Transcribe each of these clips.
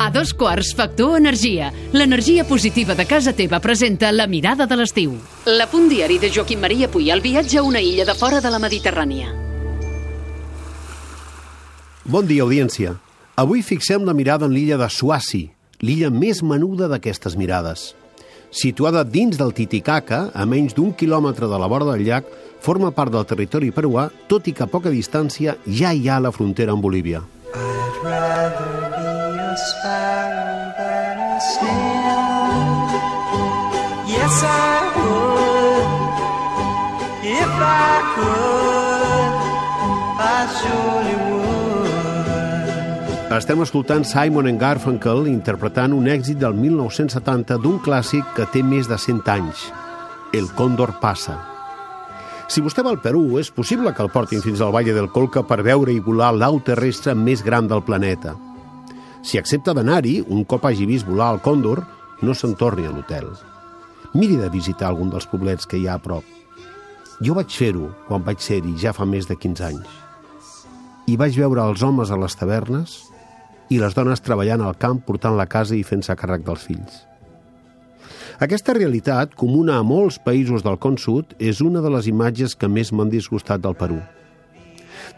A dos quarts, Factor Energia. L'energia positiva de casa teva presenta La mirada de l'estiu. La punt diari de Joaquim Maria Puy, el viatge a una illa de fora de la Mediterrània. Bon dia, audiència. Avui fixem la mirada en l'illa de Suassi, l'illa més menuda d'aquestes mirades. Situada dins del Titicaca, a menys d'un quilòmetre de la vora del llac, forma part del territori peruà, tot i que a poca distància ja hi ha la frontera amb Bolívia. Rather be a sparrow than a snail. Yes, I would. If I could, I surely would. Estem escoltant Simon and Garfunkel interpretant un èxit del 1970 d'un clàssic que té més de 100 anys, El Cóndor passa. Si vostè va al Perú, és possible que el portin fins al Valle del Colca per veure i volar l'au terrestre més gran del planeta. Si accepta d'anar-hi, un cop hagi vist volar el còndor, no se'n torni a l'hotel. Miri de visitar algun dels poblets que hi ha a prop. Jo vaig fer-ho quan vaig ser-hi ja fa més de 15 anys. I vaig veure els homes a les tavernes i les dones treballant al camp portant la casa i fent-se càrrec dels fills. Aquesta realitat, comuna a molts països del con sud, és una de les imatges que més m'han disgustat del Perú.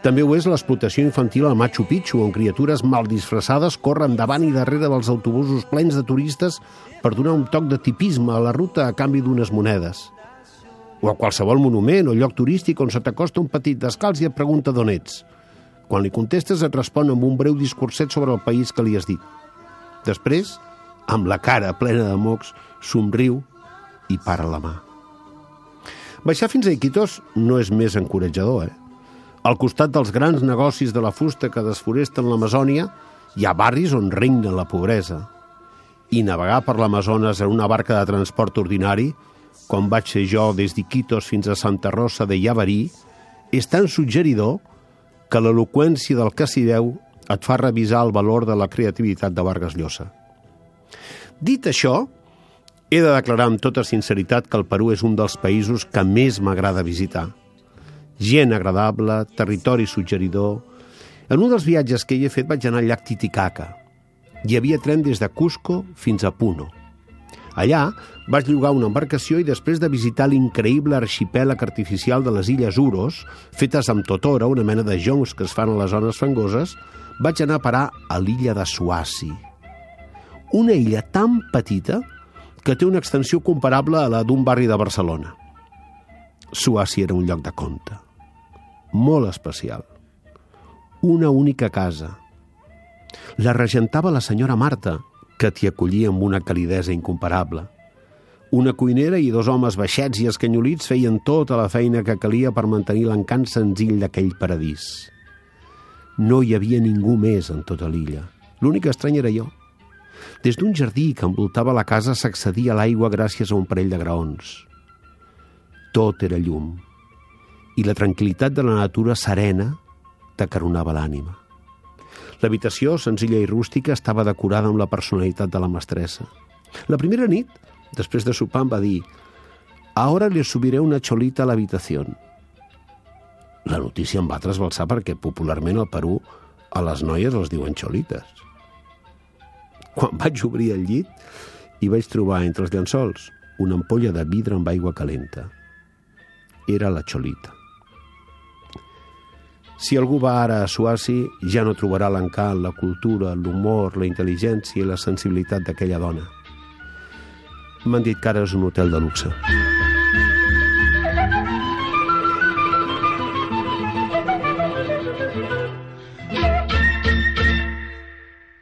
També ho és l'explotació infantil al Machu Picchu, on criatures mal disfressades corren davant i darrere dels autobusos plens de turistes per donar un toc de tipisme a la ruta a canvi d'unes monedes. O a qualsevol monument o lloc turístic on se t'acosta un petit descalç i et pregunta d'on ets. Quan li contestes et respon amb un breu discurset sobre el país que li has dit. Després, amb la cara plena de mocs, somriu i para la mà. Baixar fins a Iquitos no és més encoratjador, eh? Al costat dels grans negocis de la fusta que desforesten l'Amazònia, hi ha barris on regna la pobresa. I navegar per l'Amazones en una barca de transport ordinari, com vaig ser jo des d'Iquitos fins a Santa Rosa de Llavarí, és tan suggeridor que l'eloqüència del que s'hi veu et fa revisar el valor de la creativitat de Vargas Llosa. Dit això, he de declarar amb tota sinceritat que el Perú és un dels països que més m'agrada visitar. Gent agradable, territori suggeridor... En un dels viatges que hi he fet vaig anar al llac Titicaca. Hi havia tren des de Cusco fins a Puno. Allà vaig llogar una embarcació i després de visitar l'increïble arxipèlag artificial de les illes Uros, fetes amb totora, una mena de joncs que es fan a les zones fangoses, vaig anar a parar a l'illa de Suassi. Una illa tan petita que té una extensió comparable a la d'un barri de Barcelona. Suassi era un lloc de compte. Molt especial. Una única casa. La regentava la senyora Marta, que t'hi acollia amb una calidesa incomparable. Una cuinera i dos homes baixets i escanyolits feien tota la feina que calia per mantenir l'encant senzill d'aquell paradís. No hi havia ningú més en tota l'illa. L'únic estrany era jo. Des d'un jardí que envoltava la casa s'accedia a l'aigua gràcies a un parell de graons. Tot era llum, i la tranquil·litat de la natura serena t'acaronava l'ànima. L'habitació, senzilla i rústica, estava decorada amb la personalitat de la mestressa. La primera nit, després de sopar, em va dir «Ahora le subiré una cholita a l'habitació». La notícia em va trasbalsar perquè popularment al Perú a les noies els diuen xolites. Quan vaig obrir el llit, hi vaig trobar entre els llençols una ampolla de vidre amb aigua calenta. Era la xolita. Si algú va ara a Suassi, ja no trobarà l'encant, la cultura, l'humor, la intel·ligència i la sensibilitat d'aquella dona. M'han dit que ara és un hotel de luxe.